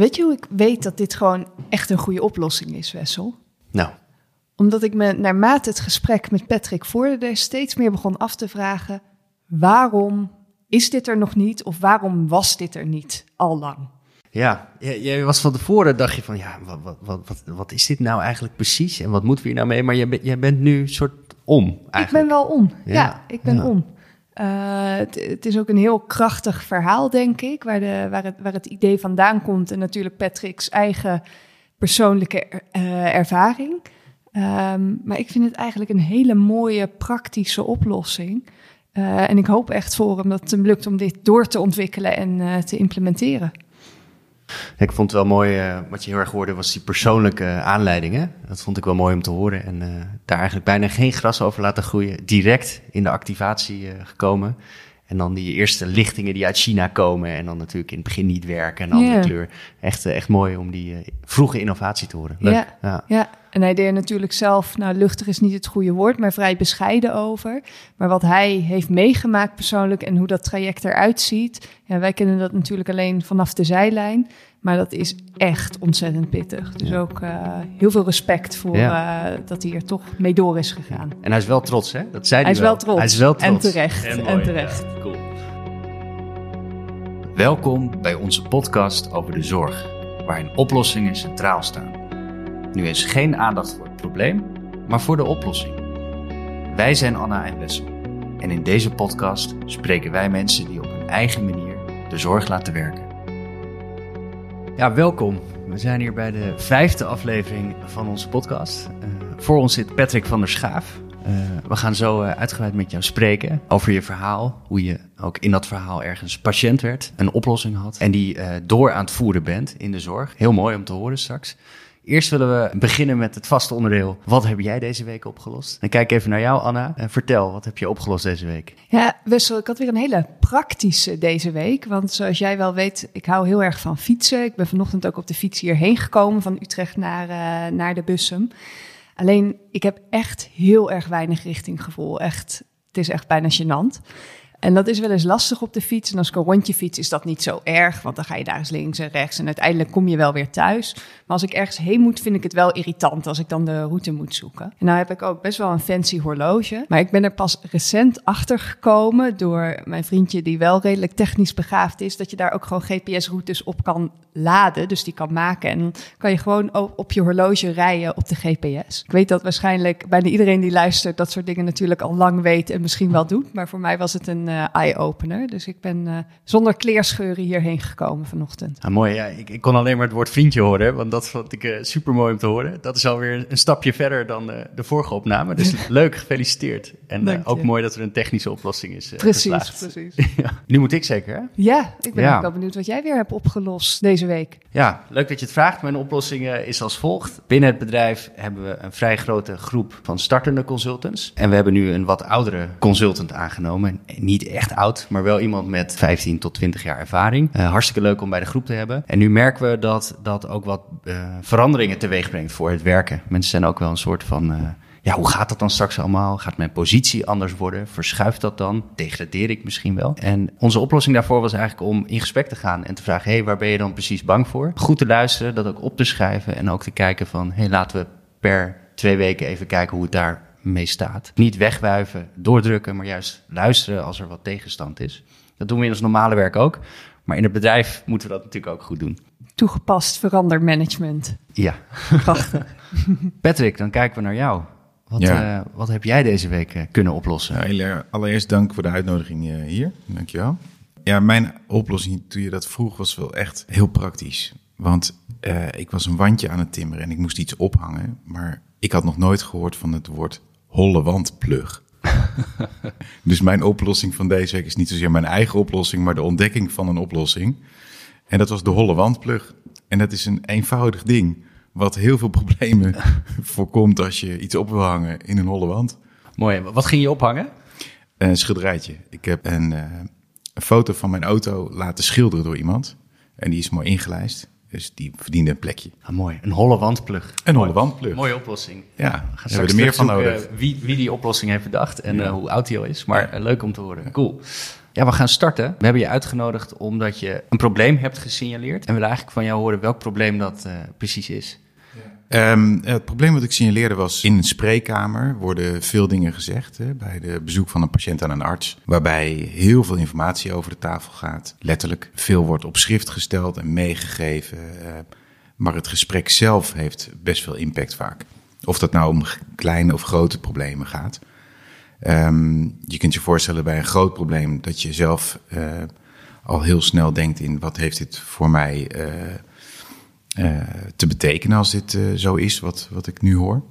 Weet je hoe ik weet dat dit gewoon echt een goede oplossing is, Wessel? Nou, Omdat ik me naarmate het gesprek met Patrick voerde steeds meer begon af te vragen: waarom is dit er nog niet of waarom was dit er niet al lang? ja, jij, was van tevoren, dacht je van, ja, wat, wat, wat, wat, wat is dit nou eigenlijk precies? En wat moeten we hier nou mee? Maar jij, bent- jij bent nu soort om, eigenlijk. Ik ben wel om. Ja, Ja, ik ben ja. om. Eh, het, is ook een heel krachtig verhaal, denk ik, waar, de, waar, het, waar het idee vandaan komt. En natuurlijk Patrick's eigen persoonlijke er- eh, ervaring. Ehm, maar ik vind het eigenlijk een hele mooie, praktische oplossing. Eh, en ik hoop echt voor hem dat het hem lukt om dit door te ontwikkelen en te implementeren. Ik vond het wel mooi, eh, wat je heel erg hoorde, was die persoonlijke aanleidingen. Dat vond ik wel mooi om te horen. En eh, daar eigenlijk bijna geen gras over laten groeien. Direct in de activatie eh, gekomen. En dan die eerste lichtingen die uit China komen. En dan natuurlijk in het begin niet werken en andere kleur. Echt, echt mooi om die vroege innovatie te horen. Leuk. Ja. Ja. Ja, en hij deed er natuurlijk zelf, nou luchtig is niet het goede woord, maar vrij bescheiden over. Maar wat hij heeft meegemaakt persoonlijk en hoe dat traject eruit ziet, ja, wij kennen dat natuurlijk alleen vanaf de zijlijn. Maar dat is echt ontzettend pittig. Dus ook eh, heel veel respect voor Ja. eh, dat hij er toch mee door is gegaan. En hij is wel trots, hè? Dat zei hij, Hij is wel trots. Hij is wel En trots. terecht. En mooi, terecht. ja. Cool. Welkom bij onze podcast over de zorg, waarin oplossingen centraal staan. Nu is geen aandacht voor het probleem, maar voor de oplossing. Wij zijn Anna en Wessel en in deze podcast spreken wij mensen die op hun eigen manier de zorg laten werken. Ja, welkom. We zijn hier bij de vijfde aflevering van onze podcast. Eh, voor ons zit Patrick van der Schaaf. Eh, we gaan zo eh, uitgebreid met jou spreken over je verhaal. Hoe je ook in dat verhaal ergens patiënt werd, een oplossing had. En die door aan het voeren bent in de zorg. Heel mooi om te horen straks. Eerst willen we beginnen met het vaste onderdeel. Wat heb jij deze week opgelost? En kijk even naar jou, Anna. En vertel, wat heb je opgelost deze week? Ja, Wessel, ik had weer een hele praktische deze week. Want zoals jij wel weet, ik hou heel erg van fietsen. Ik ben vanochtend ook op de fiets hierheen gekomen van Utrecht naar, eh, naar de Bussum. Alleen, ik heb echt heel erg weinig richtinggevoel. Echt, het is echt bijna gênant. En dat is wel eens lastig op de fiets. En als ik een rondje fiets, is dat niet zo erg. Want dan ga je daar eens links en rechts. En uiteindelijk kom je wel weer thuis. Maar als ik ergens heen moet, vind ik het wel irritant als ik dan de route moet zoeken. En nou heb ik ook best wel een fancy horloge. Maar ik ben er pas recent achter gekomen door mijn vriendje, die wel redelijk technisch begaafd is, dat je daar ook gewoon GPS-routes op kan laden. Dus die kan maken. En kan je gewoon op je horloge rijden op de GPS. Ik weet dat waarschijnlijk bijna iedereen die luistert dat soort dingen natuurlijk al lang weet en misschien wel doet. Maar voor mij was het een eh, eye-opener. Dus ik ben eh, zonder kleerscheuren hierheen gekomen vanochtend. Ah, mooi, ja. Ik, ik kon alleen maar het woord vriendje horen, want dat vond ik super mooi om te horen. Dat is alweer een stapje verder dan eh, de vorige opname. Dus leuk, gefeliciteerd. En eh, ook mooi dat er een technische oplossing is. eh, Precies, geslaagd. precies. Ja. Nu moet ik zeker, hè? Ja, ik ben Ja. ook wel benieuwd wat jij weer hebt opgelost deze week. Ja, leuk dat je het vraagt. Mijn oplossing eh, is als volgt. Binnen het bedrijf hebben we een vrij grote groep van startende consultants. En we hebben nu een wat oudere consultant aangenomen. En Echt oud, maar wel iemand met 15 tot 20 jaar ervaring. Eh, hartstikke leuk om bij de groep te hebben. En nu merken we dat dat ook wat eh, veranderingen teweeg brengt voor het werken. Mensen zijn ook wel een soort van... eh, ja, hoe gaat dat dan straks allemaal? Gaat mijn positie anders worden? Verschuift dat dan? Degradeer ik misschien wel? En onze oplossing daarvoor was eigenlijk om in gesprek te gaan en te vragen: hé, hey, waar ben je dan precies bang voor? Goed te luisteren, dat ook op te schrijven en ook te kijken van: hé, hey, laten we per twee weken even kijken hoe het daar mee staat. Niet wegwuiven, doordrukken, maar juist luisteren als er wat tegenstand is. Dat doen we in ons normale werk ook. Maar in het bedrijf moeten we dat natuurlijk ook goed doen. Toegepast verandermanagement. Ja. Prachtig. Patrick, dan kijken we naar jou. Wat, Ja. eh, wat heb jij deze week eh, kunnen oplossen? Heel- allereerst dank voor de uitnodiging eh, hier. Dankjewel. Ja, mijn oplossing toen je dat vroeg was wel echt heel praktisch. Want eh, ik was een wandje aan het timmeren en ik moest iets ophangen. Maar ik had nog nooit gehoord van het woord holle wandplug. dus mijn oplossing van deze week is niet zozeer mijn eigen oplossing, maar de ontdekking van een oplossing. En dat was de holle wandplug. En dat is een eenvoudig ding. Wat heel veel problemen voorkomt als je iets op wil hangen in een holle wand. Mooi. Wat ging je ophangen? Een schilderijtje. Ik heb een, eh, een foto van mijn auto laten schilderen door iemand. En die is mooi ingelijst. Dus die verdiende een plekje. Ah, mooi. Een holle wandplug. Een holle wandplug. Mooie oplossing. Ja, We gaan hebben we er meer van nodig. Wie, wie die oplossing heeft bedacht en eh, hoe oud die al is. Maar eh, leuk om te horen. Cool. Ja, we gaan starten. We hebben je uitgenodigd omdat je een probleem hebt gesignaleerd. En we willen eigenlijk van jou horen welk probleem dat uh, precies is. Um, het probleem wat ik signaleerde was, in een spreekkamer worden veel dingen gezegd hè, bij de bezoek van een patiënt aan een arts, waarbij heel veel informatie over de tafel gaat. Letterlijk, veel wordt op schrift gesteld en meegegeven, uh, maar het gesprek zelf heeft best veel impact vaak. Of dat nou om kleine of grote problemen gaat. Um, je kunt je voorstellen bij een groot probleem dat je zelf uh, al heel snel denkt in wat heeft dit voor mij uh, te betekenen als dit zo is wat, wat ik nu hoor.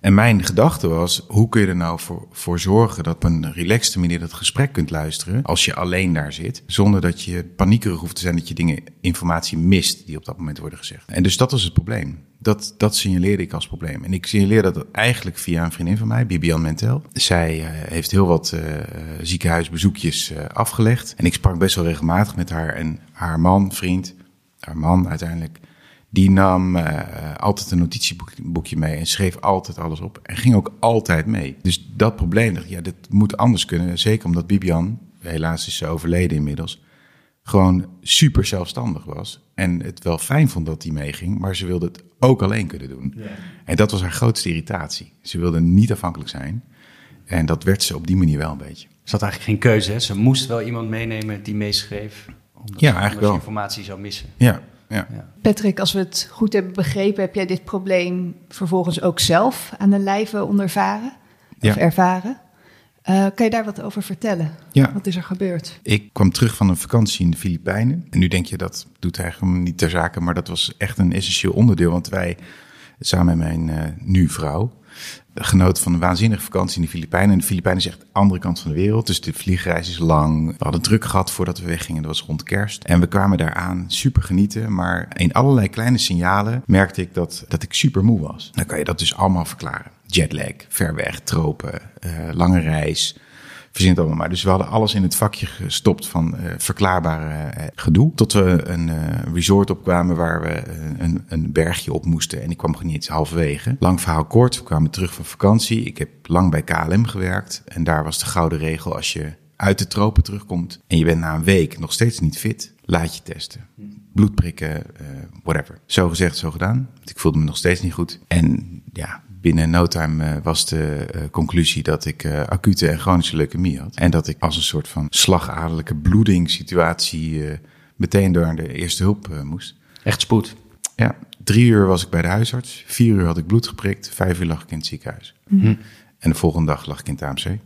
En mijn gedachte was, hoe kun je er nou voor, voor zorgen dat op een relaxte manier dat gesprek kunt luisteren als je alleen daar zit, zonder dat je paniekerig hoeft te zijn dat je dingen, informatie mist die op dat moment worden gezegd. En dus dat was het probleem. Dat, dat signaleerde ik als probleem. En ik signaleerde dat eigenlijk via een vriendin van mij, Bibian Mentel. Zij uh, heeft heel wat uh, ziekenhuisbezoekjes uh, afgelegd. En ik sprak best wel regelmatig met haar en haar man, vriend, haar man uiteindelijk die nam uh, altijd een notitieboekje mee en schreef altijd alles op. En ging ook altijd mee. Dus dat probleem, dacht ja, dit moet anders kunnen. Zeker omdat Bibian, helaas is ze overleden inmiddels, gewoon super zelfstandig was. En het wel fijn vond dat hij meeging, maar ze wilde het ook alleen kunnen doen. Ja. En dat was haar grootste irritatie. Ze wilde niet afhankelijk zijn. En dat werd ze op die manier wel een beetje. Ze had eigenlijk geen keuze, hè? Ze moest wel iemand meenemen die meeschreef. Omdat ja, eigenlijk wel. informatie zou missen. Ja, ja. Ja. Patrick, als we het goed hebben begrepen, heb jij dit probleem vervolgens ook zelf aan de lijve ondervaren of Ja. ervaren? Eh, kan je daar wat over vertellen? Ja. Wat is er gebeurd? Ik kwam terug van een vakantie in de Filipijnen. En nu denk je dat doet eigenlijk niet ter zake, maar dat was echt een essentieel onderdeel. Want wij, samen met mijn eh, nu vrouw, genoten van een waanzinnige vakantie in de Filipijnen. En de Filipijnen is echt de andere kant van de wereld. Dus de vliegreis is lang. We hadden druk gehad voordat we weggingen. Dat was rond kerst. En we kwamen daar aan, super genieten. Maar in allerlei kleine signalen merkte ik dat, dat ik super moe was. Dan kan je dat dus allemaal verklaren. Jetlag, ver weg, tropen, uh, lange reis. Verzin het allemaal maar. Dus we hadden alles in het vakje gestopt van uh, verklaarbare uh, gedoe. Tot we een uh, resort opkwamen waar we een, een bergje op moesten. En ik kwam gewoon niet eens halverwege. Lang verhaal kort, we kwamen terug van vakantie. Ik heb lang bij KLM gewerkt. En daar was de gouden regel als je uit de tropen terugkomt... en je bent na een week nog steeds niet fit, laat je testen. Bloed prikken, whatever. Zo gezegd, zo gedaan. Want ik voelde me nog steeds niet goed. En ja, binnen no time uh, was de uh, conclusie dat ik uh, acute en chronische leukemie had. En dat ik als een soort van slagadelijke bloedingssituatie meteen door de eerste hulp moest. Echt spoed? Ja, drie uur was ik bij de huisarts. Vier uur had ik bloed geprikt. Vijf uur lag ik in het ziekenhuis. Hm. En de volgende dag lag ik in het AMC.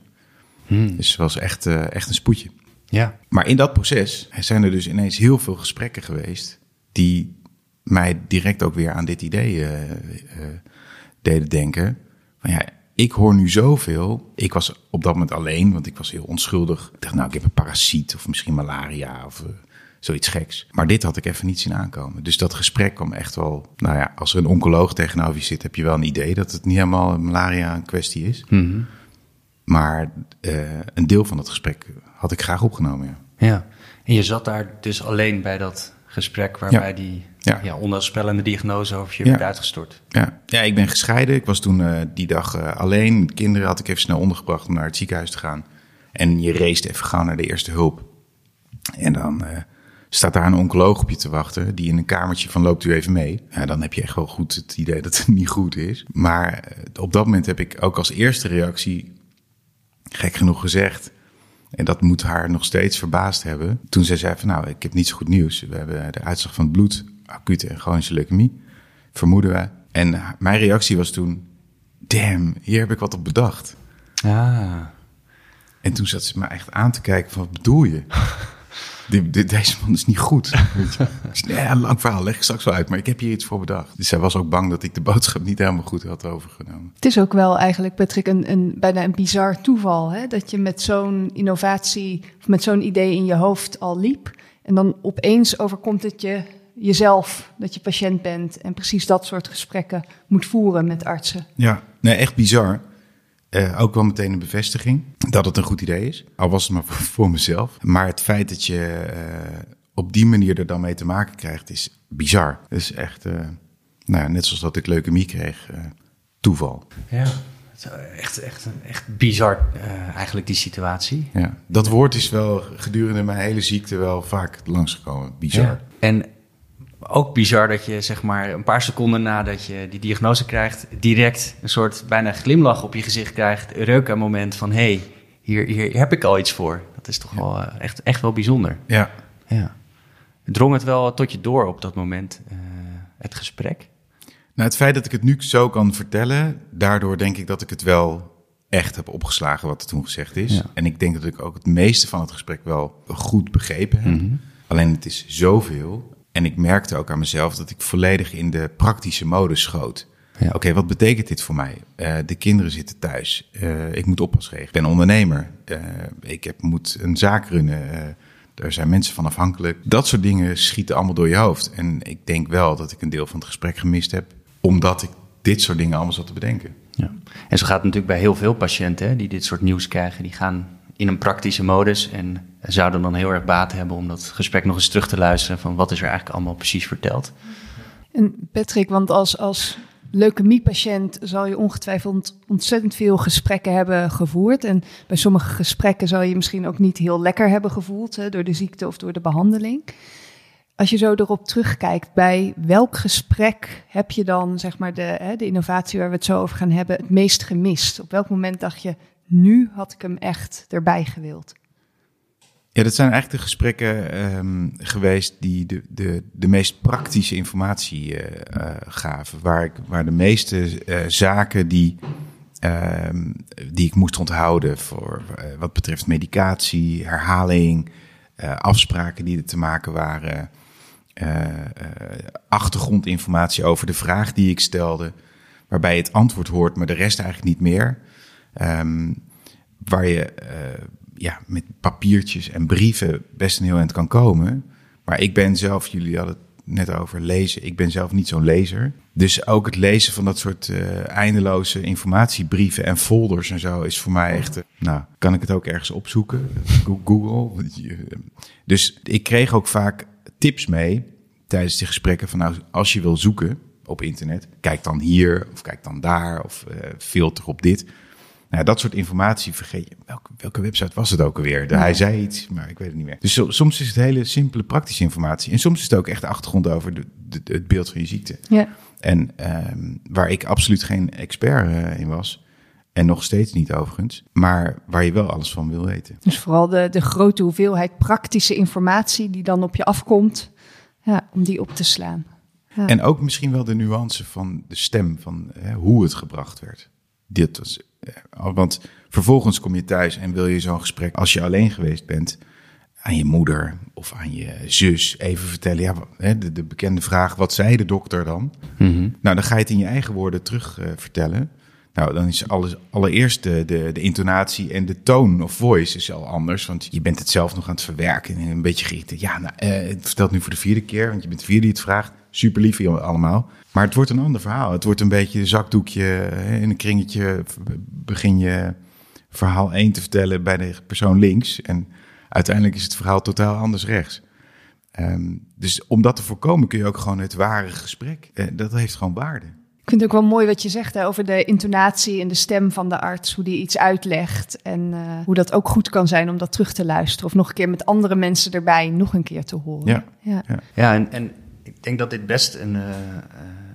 Hm. Dus het was echt, echt een spoedje. Ja. Maar in dat proces zijn er dus ineens heel veel gesprekken geweest... die mij direct ook weer aan dit idee deden denken. Van ja, ik hoor nu zoveel. Ik was op dat moment alleen, want ik was heel onschuldig. Ik dacht, nou, ik heb een parasiet of misschien malaria of uh, zoiets geks. Maar dit had ik even niet zien aankomen. Dus dat gesprek kwam echt wel... Nou ja, als er een oncoloog tegenover je zit, heb je wel een idee dat het niet helemaal malaria een kwestie is. Mm -hmm. Maar uh, een deel van dat gesprek had ik graag opgenomen, ja. Ja, en je zat daar dus alleen bij dat gesprek waarbij ja. die ja. Ja, onheilspellende diagnose over je ja. werd uitgestort. Ja. ja, ik ben gescheiden. Ik was toen uh, die dag uh, alleen. De kinderen had ik even snel ondergebracht om naar het ziekenhuis te gaan. En je race even gauw naar de eerste hulp. En dan uh, staat daar een oncoloog op je te wachten... die in een kamertje van loopt u even mee. Ja, dan heb je echt wel goed het idee dat het niet goed is. Maar op dat moment heb ik ook als eerste reactie... gek genoeg gezegd... En dat moet haar nog steeds verbaasd hebben. Toen zij zei van nou, ik heb niet zo goed nieuws. We hebben de uitslag van het bloed, acute en chronische leukemie, vermoeden we. En mijn reactie was toen, damn, hier heb ik wat op bedacht. Ah. En toen zat ze me echt aan te kijken van, wat bedoel je? de, de, deze man is niet goed. ja, lang verhaal, leg ik straks wel uit, maar ik heb hier iets voor bedacht. Dus zij was ook bang dat ik de boodschap niet helemaal goed had overgenomen. Het is ook wel eigenlijk, Patrick, een, een, bijna een bizar toeval. Hè? Dat je met zo'n innovatie, of met zo'n idee in je hoofd al liep. En dan opeens overkomt het je jezelf, dat je patiënt bent. En precies dat soort gesprekken moet voeren met artsen. Ja, nee, echt bizar. Uh, ook wel meteen een bevestiging dat het een goed idee is. Al was het maar voor, voor mezelf. Maar het feit dat je uh, op die manier er dan mee te maken krijgt, is bizar. Dus echt, uh, nou, net zoals dat ik leukemie kreeg, toeval. Ja, Echt, echt, echt bizar eigenlijk die situatie. Ja, dat woord is wel gedurende mijn hele ziekte wel vaak langsgekomen. Bizar. Ja. En ook bizar dat je zeg maar een paar seconden nadat je die diagnose krijgt, direct een soort bijna glimlach op je gezicht krijgt. Eureka moment van hé, hey, hier, hier heb ik al iets voor. Dat is toch wel uh, echt, echt wel bijzonder. Ja. ja. Drong het wel tot je door op dat moment, uh, het gesprek? Nou, het feit dat ik het nu zo kan vertellen, daardoor denk ik dat ik het wel echt heb opgeslagen wat er toen gezegd is. Ja. En ik denk dat ik ook het meeste van het gesprek wel goed begrepen heb. Mm -hmm. Alleen het is zoveel. En ik merkte ook aan mezelf dat ik volledig in de praktische modus schoot. Ja. Oké, okay, wat betekent dit voor mij? Uh, de kinderen zitten thuis. Uh, ik moet oppas regelen. Ik ben ondernemer. Uh, ik heb, moet een zaak runnen. er zijn mensen van afhankelijk. Dat soort dingen schieten allemaal door je hoofd. En ik denk wel dat ik een deel van het gesprek gemist heb. Omdat ik dit soort dingen allemaal zat te bedenken. Ja. En zo gaat het natuurlijk bij heel veel patiënten hè, die dit soort nieuws krijgen. Die gaan in een praktische modus en zouden dan heel erg baat hebben om dat gesprek nog eens terug te luisteren van wat is er eigenlijk allemaal precies verteld. En Patrick, want als, als leukemiepatiënt zal je ongetwijfeld ontzettend veel gesprekken hebben gevoerd. En bij sommige gesprekken zal je misschien ook niet heel lekker hebben gevoeld hè, door de ziekte of door de behandeling. Als je zo erop terugkijkt, bij welk gesprek heb je dan zeg maar de, hè, de innovatie waar we het zo over gaan hebben het meest gemist? Op welk moment dacht je, nu had ik hem echt erbij gewild? Ja, dat zijn eigenlijk de gesprekken um, geweest die de, de, de meest praktische informatie uh, uh, gaven. Waar, ik, waar de meeste uh, zaken die, um, die ik moest onthouden voor wat betreft medicatie, herhaling, afspraken die er te maken waren, achtergrondinformatie over de vraag die ik stelde, waarbij het antwoord hoort, maar de rest eigenlijk niet meer. Um, waar je ja, met papiertjes en brieven best een heel eind kan komen. Maar ik ben zelf, jullie hadden het net over lezen, ik ben zelf niet zo'n lezer. Dus ook het lezen van dat soort uh, eindeloze informatiebrieven en folders en zo is voor mij echt. Uh, nou, kan ik het ook ergens opzoeken? Google. Dus ik kreeg ook vaak tips mee tijdens die gesprekken van nou, als je wil zoeken op internet, kijk dan hier of kijk dan daar of filter op dit. Nou, dat soort informatie vergeet je. Welke, welke website was het ook alweer? Hij zei iets, maar ik weet het niet meer. Dus soms is het hele simpele praktische informatie. En soms is het ook echt de achtergrond over de, de, het beeld van je ziekte. Ja. En um, waar ik absoluut geen expert uh, in was. En nog steeds niet overigens. Maar waar je wel alles van wil weten. Dus vooral de, de grote hoeveelheid praktische informatie die dan op je afkomt. Ja, om die op te slaan. Ja. En ook misschien wel de nuance van de stem, van hè, hoe het gebracht werd. Dit was want vervolgens kom je thuis en wil je zo'n gesprek, als je alleen geweest bent, aan je moeder of aan je zus even vertellen. Ja, de, de bekende vraag: wat zei de dokter dan? Mm-hmm. Nou, dan ga je het in je eigen woorden terug uh, vertellen. Nou, dan is alles, allereerst de, de, de, intonatie en de toon of voice is al anders. Want je bent het zelf nog aan het verwerken en een beetje geïrriteerd. Ja, nou, vertel het nu voor de vierde keer, want je bent de vierde die het vraagt. Super lief allemaal. Maar het wordt een ander verhaal. Het wordt een beetje een zakdoekje in een kringetje. Begin je verhaal 1 te vertellen bij de persoon links. En uiteindelijk is het verhaal totaal anders rechts. Um, dus om dat te voorkomen kun je ook gewoon het ware gesprek. Uh, dat heeft gewoon waarde. Ik vind het ook wel mooi wat je zegt hè, over de intonatie en de stem van de arts. Hoe die iets uitlegt. En uh, hoe dat ook goed kan zijn om dat terug te luisteren. Of nog een keer met andere mensen erbij nog een keer te horen. Ja, ja. ja. ja en, en ik denk dat dit best een uh,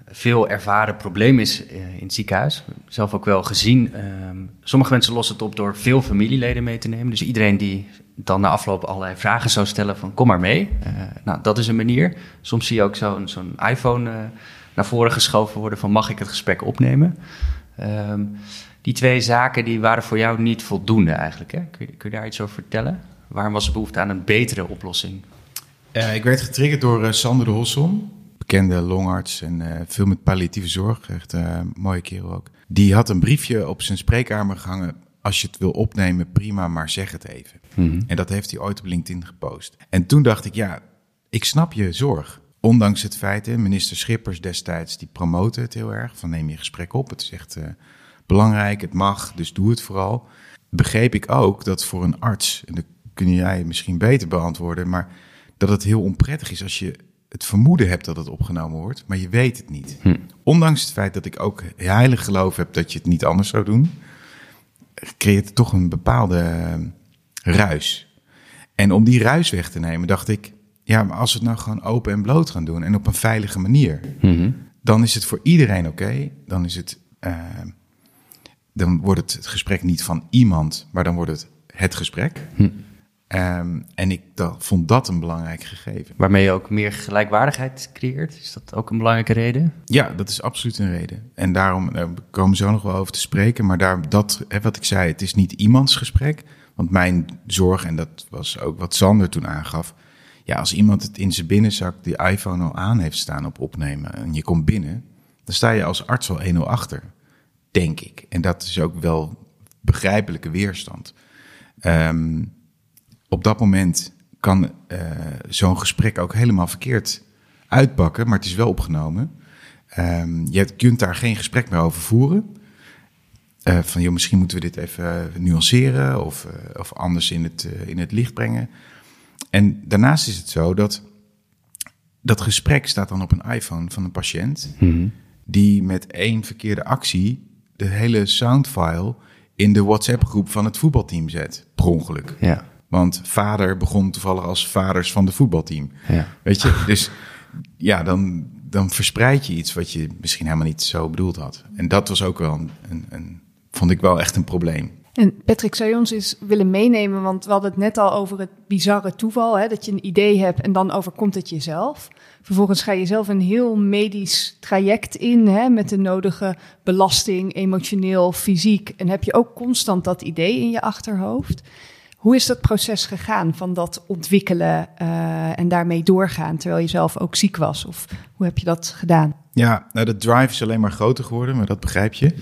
veel ervaren probleem is uh, in het ziekenhuis. Zelf ook wel gezien. Um, sommige mensen lossen het op door veel familieleden mee te nemen. Dus iedereen die dan na afloop allerlei vragen zou stellen van kom maar mee. Uh, nou, dat is een manier. Soms zie je ook zo'n zo'n iPhone naar voren geschoven worden van mag ik het gesprek opnemen. Um, die twee zaken die waren voor jou niet voldoende eigenlijk. Hè? Kun, je, kun je daar iets over vertellen? Waarom was er behoefte aan een betere oplossing? Uh, ik werd getriggerd door uh, Sander de Hossom, bekende longarts en uh, veel met palliatieve zorg. Echt een mooie kerel ook. Die had een briefje op zijn spreekkamer gehangen. Als je het wil opnemen, prima, maar zeg het even. Mm -hmm. En dat heeft hij ooit op LinkedIn gepost. En toen dacht ik, ja, ik snap je zorg. Ondanks het feit, hè, minister Schippers destijds, die promoten het heel erg. Van neem je gesprek op, het is echt belangrijk, het mag, dus doe het vooral. Begreep ik ook dat voor een arts, en dat kun jij misschien beter beantwoorden, maar dat het heel onprettig is als je het vermoeden hebt dat het opgenomen wordt, maar je weet het niet. Hm. Ondanks het feit dat ik ook heilig geloof heb dat je het niet anders zou doen, creëert het toch een bepaalde eh, ruis. En om die ruis weg te nemen, dacht ik, ja, maar als we het nou gewoon open en bloot gaan doen en op een veilige manier, Mhm. dan is het voor iedereen oké. Dan is het, eh, dan wordt het, het gesprek niet van iemand, maar dan wordt het het gesprek. Hm. Ehm, en ik da- vond dat een belangrijk gegeven. Waarmee je ook meer gelijkwaardigheid creëert. Is dat ook een belangrijke reden? Ja, dat is absoluut een reden. En daarom eh, we komen zo nog wel over te spreken. Maar daar, dat, hè, wat ik zei, het is niet iemands gesprek. Want mijn zorg, en dat was ook wat Sander toen aangaf. Ja, als iemand het in zijn binnenzak die iPhone al aan heeft staan op opnemen. en je komt binnen. dan sta je als arts al 1-0 achter. Denk ik. En dat is ook wel begrijpelijke weerstand. Ehm, op dat moment kan eh, zo'n gesprek ook helemaal verkeerd uitpakken, maar het is wel opgenomen. Ehm, je kunt daar geen gesprek meer over voeren. Eh, van, joh, misschien moeten we dit even nuanceren of, eh, of anders in het, eh, in het licht brengen. En daarnaast is het zo dat dat gesprek staat dan op een iPhone van een patiënt die met één verkeerde actie de hele soundfile in de WhatsApp-groep van het voetbalteam zet, per ongeluk. Ja. Want vader begon toevallig als vaders van de voetbalteam. Ja. Weet je, dus ja, dan, dan verspreid je iets wat je misschien helemaal niet zo bedoeld had. En dat was ook wel een, een, een vond ik wel echt een probleem. En Patrick, zou je ons eens willen meenemen? Want we hadden het net al over het bizarre toeval. Hè, dat je een idee hebt en dan overkomt het jezelf. Vervolgens ga je zelf een heel medisch traject in. Hè, met de nodige belasting, emotioneel, fysiek. En heb je ook constant dat idee in je achterhoofd. Hoe is dat proces gegaan van dat ontwikkelen eh, en daarmee doorgaan terwijl je zelf ook ziek was? Of hoe heb je dat gedaan? Ja, nou, de drive is alleen maar groter geworden, maar dat begrijp je.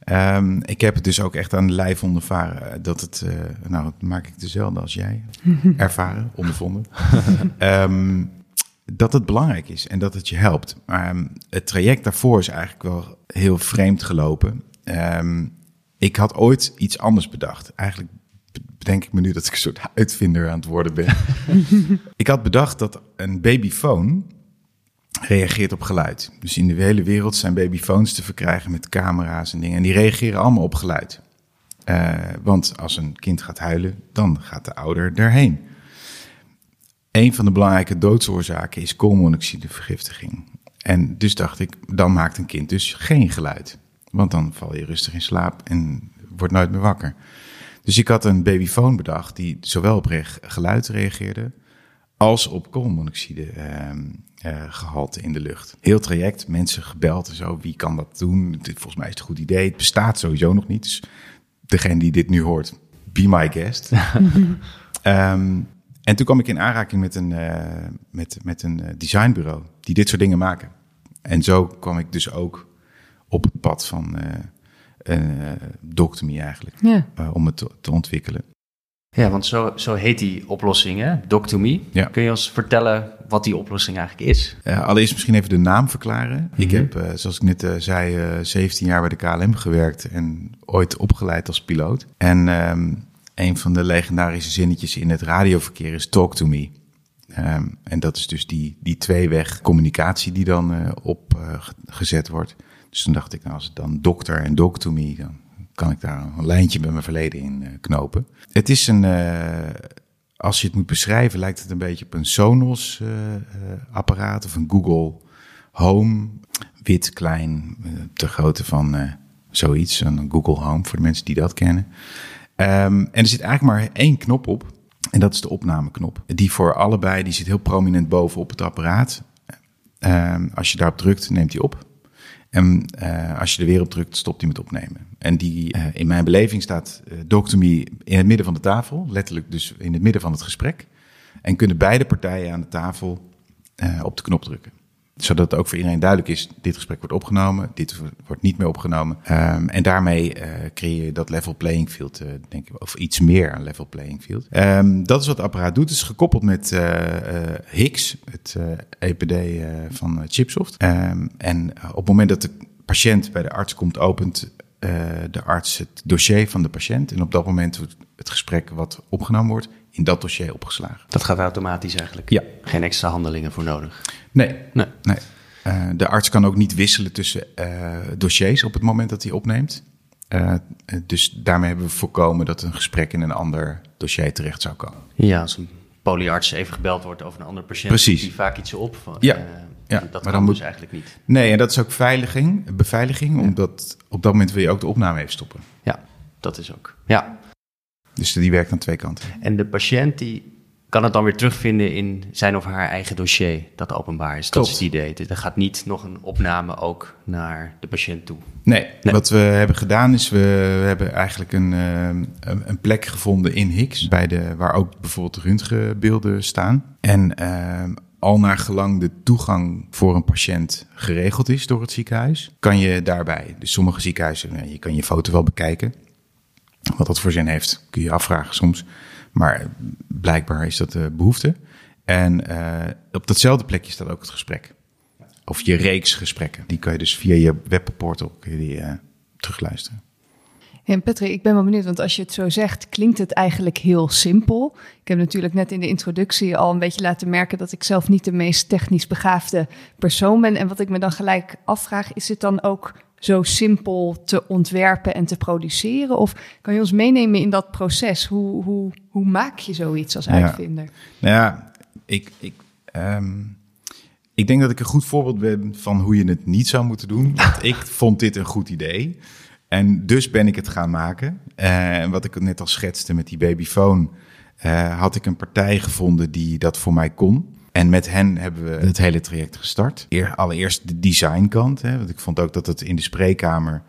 Ehm, ik heb het dus ook echt aan de lijf ondervaren. eh, Dat het, eh, nou, dat maak ik dezelfde als jij. Ervaren, ondervonden. Ehm, dat het belangrijk is en dat het je helpt. Maar ehm, het traject daarvoor is eigenlijk wel heel vreemd gelopen. Ik had ooit iets anders bedacht. Eigenlijk bedenk ik me nu dat ik een soort uitvinder aan het worden ben. ik had bedacht dat een babyfoon reageert op geluid. Dus in de hele wereld zijn babyfoons te verkrijgen met camera's en dingen. En die reageren allemaal op geluid. Eh, want als een kind gaat huilen, dan gaat de ouder erheen. Een van de belangrijke doodsoorzaken is koolmonoxidevergiftiging. En dus dacht ik, dan maakt een kind dus geen geluid. Want dan val je rustig in slaap en wordt nooit meer wakker. Dus ik had een babyfoon bedacht die zowel op geluid reageerde als op koolmonoxide ehm, eh, gehalte in de lucht. Heel traject, mensen gebeld en zo. Wie kan dat doen? Dit, volgens mij is het een goed idee. Het bestaat sowieso nog niet. Dus degene die dit nu hoort, be my guest. Ehm, en toen kwam ik in aanraking met een, eh, met, met een eh, designbureau die dit soort dingen maken. En zo kwam ik dus ook op het pad van eh uh, Doctomy eigenlijk, Ja. om het te, te ontwikkelen. Ja, want zo, zo heet die oplossing, hè? Doc2Me. Ja. Kun je ons vertellen wat die oplossing eigenlijk is? Uh, allereerst misschien even de naam verklaren. Ik Mhm. heb, uh, zoals ik net uh, zei, 17 jaar bij de KLM gewerkt en ooit opgeleid als piloot. En um, een van de legendarische zinnetjes in het radioverkeer is talk to me. Um, en dat is dus die, die tweeweg communicatie die dan opgezet wordt. Dus toen dacht ik, nou, als het dan dokter en doc to me, dan kan ik daar een lijntje met mijn verleden in knopen. Het is een, uh, als je het moet beschrijven, lijkt het een beetje op een Sonos uh, apparaat of een Google Home. Wit, klein, ter grootte van zoiets, een Google Home voor de mensen die dat kennen. Um, en er zit eigenlijk maar één knop op. En dat is de opnameknop. Die voor allebei, die zit heel prominent bovenop het apparaat. Um, als je daarop drukt, neemt hij op. En uh, als je er weer op drukt, stopt hij met opnemen. En die, uh, in mijn beleving staat uh, Doctomy in het midden van de tafel. Letterlijk dus in het midden van het gesprek. En kunnen beide partijen aan de tafel op de knop drukken. Zodat het ook voor iedereen duidelijk is, dit gesprek wordt opgenomen, dit wordt niet meer opgenomen. Um, en daarmee uh, creëer je dat level playing field, uh, denk ik, of iets meer een level playing field. Um, dat is wat het apparaat doet. Het is gekoppeld met uh, het EPD van Chipsoft. Um, en op het moment dat de patiënt bij de arts komt, opent de arts het dossier van de patiënt. En op dat moment wordt het gesprek wat opgenomen wordt, in dat dossier opgeslagen. Dat gaat automatisch eigenlijk? Ja. Geen extra handelingen voor nodig? Nee. Nee. nee. Uh, de arts kan ook niet wisselen tussen uh, dossiers op het moment dat hij opneemt. Uh, dus daarmee hebben we voorkomen dat een gesprek in een ander dossier terecht zou komen. Ja, als een polyarts even gebeld wordt over een andere patiënt, Precies. die vaak iets op. Van, ja. ja, dat maar kan dan dus moet... eigenlijk niet. Nee, en dat is ook veiliging, beveiliging, ja. omdat op dat moment wil je ook de opname even stoppen. Ja, dat is ook. Ja. Dus die werkt aan twee kanten. En de patiënt die kan het dan weer terugvinden in zijn of haar eigen dossier dat openbaar is. Dat is het idee. Dus er gaat niet nog een opname ook naar de patiënt toe. Nee, nee. wat we hebben gedaan is we, hebben eigenlijk een, een, een, plek gevonden in Higgs, bij de, waar ook bijvoorbeeld röntgenbeelden staan. En uh, al naar gelang de toegang voor een patiënt geregeld is door het ziekenhuis, kan je daarbij. Dus sommige ziekenhuizen, je kan je foto wel bekijken. Wat dat voor zin heeft, kun je afvragen soms. Maar blijkbaar is dat de behoefte. En uh, op datzelfde plekje staat ook het gesprek. Of je reeks gesprekken. Die kan je dus via je webportal kun je die, uh, terugluisteren. En Patrick, ik ben wel benieuwd, want als je het zo zegt, klinkt het eigenlijk heel simpel. Ik heb natuurlijk net in de introductie al een beetje laten merken dat ik zelf niet de meest technisch begaafde persoon ben. En wat ik me dan gelijk afvraag, is het dan ook zo simpel te ontwerpen en te produceren? Of kan je ons meenemen in dat proces? Hoe, hoe, hoe maak je zoiets als uitvinder? Ja. Nou ja, ik, ik, um, ik denk dat ik een goed voorbeeld ben van hoe je het niet zou moeten doen. Want ik vond dit een goed idee. En dus ben ik het gaan maken. En uh, wat ik net al schetste met die babyfoon, uh, had ik een partij gevonden die dat voor mij kon. En met hen hebben we het hele traject gestart. Eer, allereerst de designkant. Hè, want ik vond ook dat het in de spreekkamer.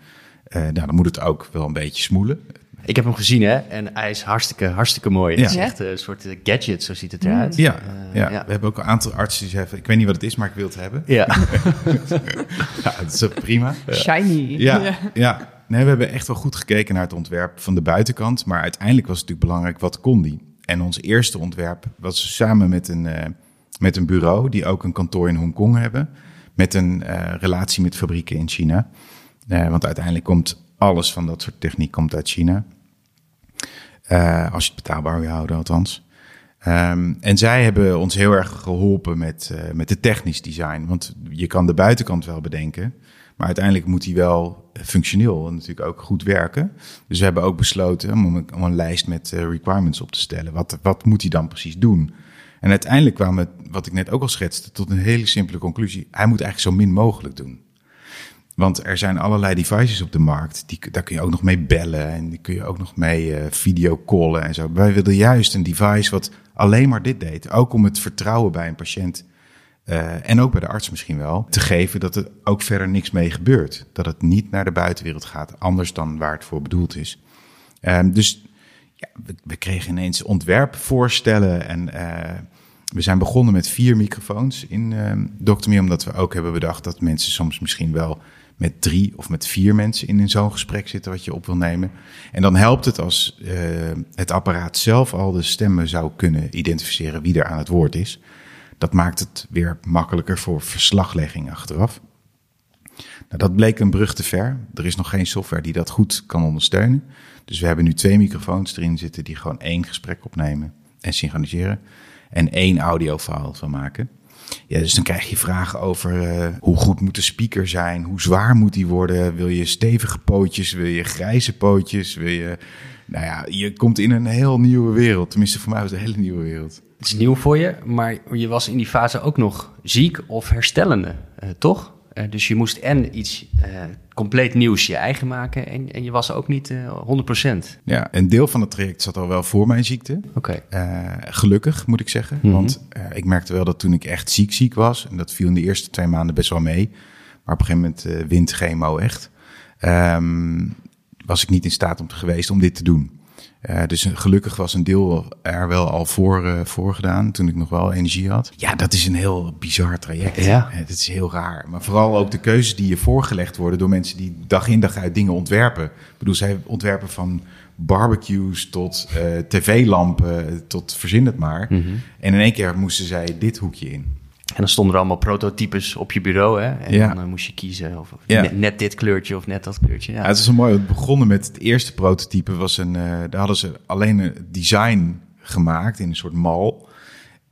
Uh, nou, dan moet het ook wel een beetje smoelen. Ik heb hem gezien, hè? En hij is hartstikke, hartstikke mooi. Ja. Het is echt een soort gadget, zo ziet het eruit. Ja, Uh, ja. ja, we hebben ook een aantal artsen die zeggen: Ik weet niet wat het is, maar ik wil het hebben. Ja, ja dat is prima. Shiny. Ja, ja. Nee, we hebben echt wel goed gekeken naar het ontwerp van de buitenkant. Maar uiteindelijk was het natuurlijk belangrijk wat kon die. En ons eerste ontwerp was samen met een, uh, met een bureau die ook een kantoor in Hongkong hebben. Met een uh, relatie met fabrieken in China. Uh, want uiteindelijk komt alles van dat soort techniek komt uit China. Uh, als je het betaalbaar wil houden, althans. Um, en zij hebben ons heel erg geholpen met, uh, met de technisch design. Want je kan de buitenkant wel bedenken. Maar uiteindelijk moet die wel functioneel en natuurlijk ook goed werken. Dus we hebben ook besloten om een, om een lijst met requirements op te stellen. Wat, wat moet hij dan precies doen? En uiteindelijk kwamen we, wat ik net ook al schetste, tot een hele simpele conclusie. Hij moet eigenlijk zo min mogelijk doen. Want er zijn allerlei devices op de markt. Die, daar kun je ook nog mee bellen en die kun je ook nog mee uh, videocallen en zo. Wij wilden juist een device wat alleen maar dit deed. Ook om het vertrouwen bij een patiënt uh, en ook bij de arts misschien wel, te geven dat er ook verder niks mee gebeurt. Dat het niet naar de buitenwereld gaat, anders dan waar het voor bedoeld is. Um, dus ja, we, we, kregen ineens ontwerpvoorstellen en uh, we zijn begonnen met vier microfoons in uh, Doctor omdat we ook hebben bedacht dat mensen soms misschien wel met drie of met vier mensen in zo'n gesprek zitten wat je op wil nemen. En dan helpt het als uh, het apparaat zelf al de stemmen zou kunnen identificeren wie er aan het woord is. Dat maakt het weer makkelijker voor verslaglegging achteraf. Nou, dat bleek een brug te ver. Er is nog geen software die dat goed kan ondersteunen. Dus we hebben nu twee microfoons erin zitten die gewoon één gesprek opnemen en synchroniseren. En één audiofile van maken. Ja, dus dan krijg je vragen over uh, hoe goed moet de speaker zijn, hoe zwaar moet die worden, wil je stevige pootjes, wil je grijze pootjes, wil je... Nou ja, je komt in een heel nieuwe wereld. Tenminste, voor mij was het een hele nieuwe wereld. Het is nieuw voor je, maar je was in die fase ook nog ziek of herstellende, uh, toch? Uh, dus je moest en iets uh, compleet nieuws je eigen maken en, en je was ook niet uh, 100%. Ja, een deel van het traject zat al wel voor mijn ziekte. Oké. Okay. gelukkig moet ik zeggen, mm -hmm. want ik merkte wel dat toen ik echt ziek ziek was, en dat viel in de eerste twee maanden best wel mee, maar op een gegeven moment wint chemo echt, um, was ik niet in staat om te geweest om dit te doen. Uh, dus gelukkig was een deel er wel al voor, uh, voor gedaan, toen ik nog wel energie had. Ja, dat is een heel bizar traject. Ja. Het is heel raar. Maar vooral ook de keuzes die je voorgelegd worden door mensen die dag in dag uit dingen ontwerpen. Ik bedoel, zij ontwerpen van barbecues tot uh, tv-lampen, tot verzin het maar. Mm -hmm. En in één keer moesten zij dit hoekje in. En dan stonden er allemaal prototypes op je bureau, hè? En ja. dan uh, moest je kiezen of, of ja. net, net, dit kleurtje of net dat kleurtje. Ja, ja het is zo mooi. Het begonnen met het eerste prototype. Was een, uh, daar hadden ze alleen een design gemaakt in een soort mal.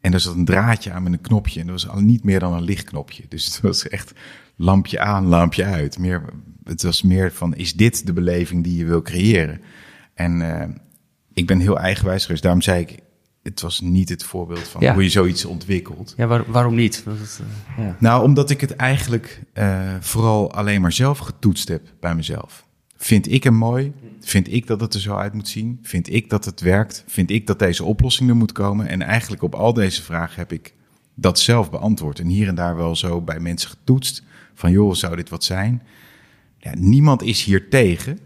En er zat een draadje aan met een knopje. En dat was al niet meer dan een lichtknopje. Dus het was echt lampje aan, lampje uit. Meer, het was meer van, is dit de beleving die je wil creëren? En uh, ik ben heel eigenwijs geweest. Daarom zei ik, het was niet het voorbeeld van Ja. hoe je zoiets ontwikkelt. Ja, waar- waarom niet? Het, eh, ja. Nou, omdat ik het eigenlijk eh, vooral alleen maar zelf getoetst heb bij mezelf. Vind ik hem mooi? Vind ik dat het er zo uit moet zien? Vind ik dat het werkt? Vind ik dat deze oplossing er moet komen? En eigenlijk op al deze vragen heb ik dat zelf beantwoord. En hier en daar wel zo bij mensen getoetst. Van joh, zou dit wat zijn? Ja, niemand is hier tegen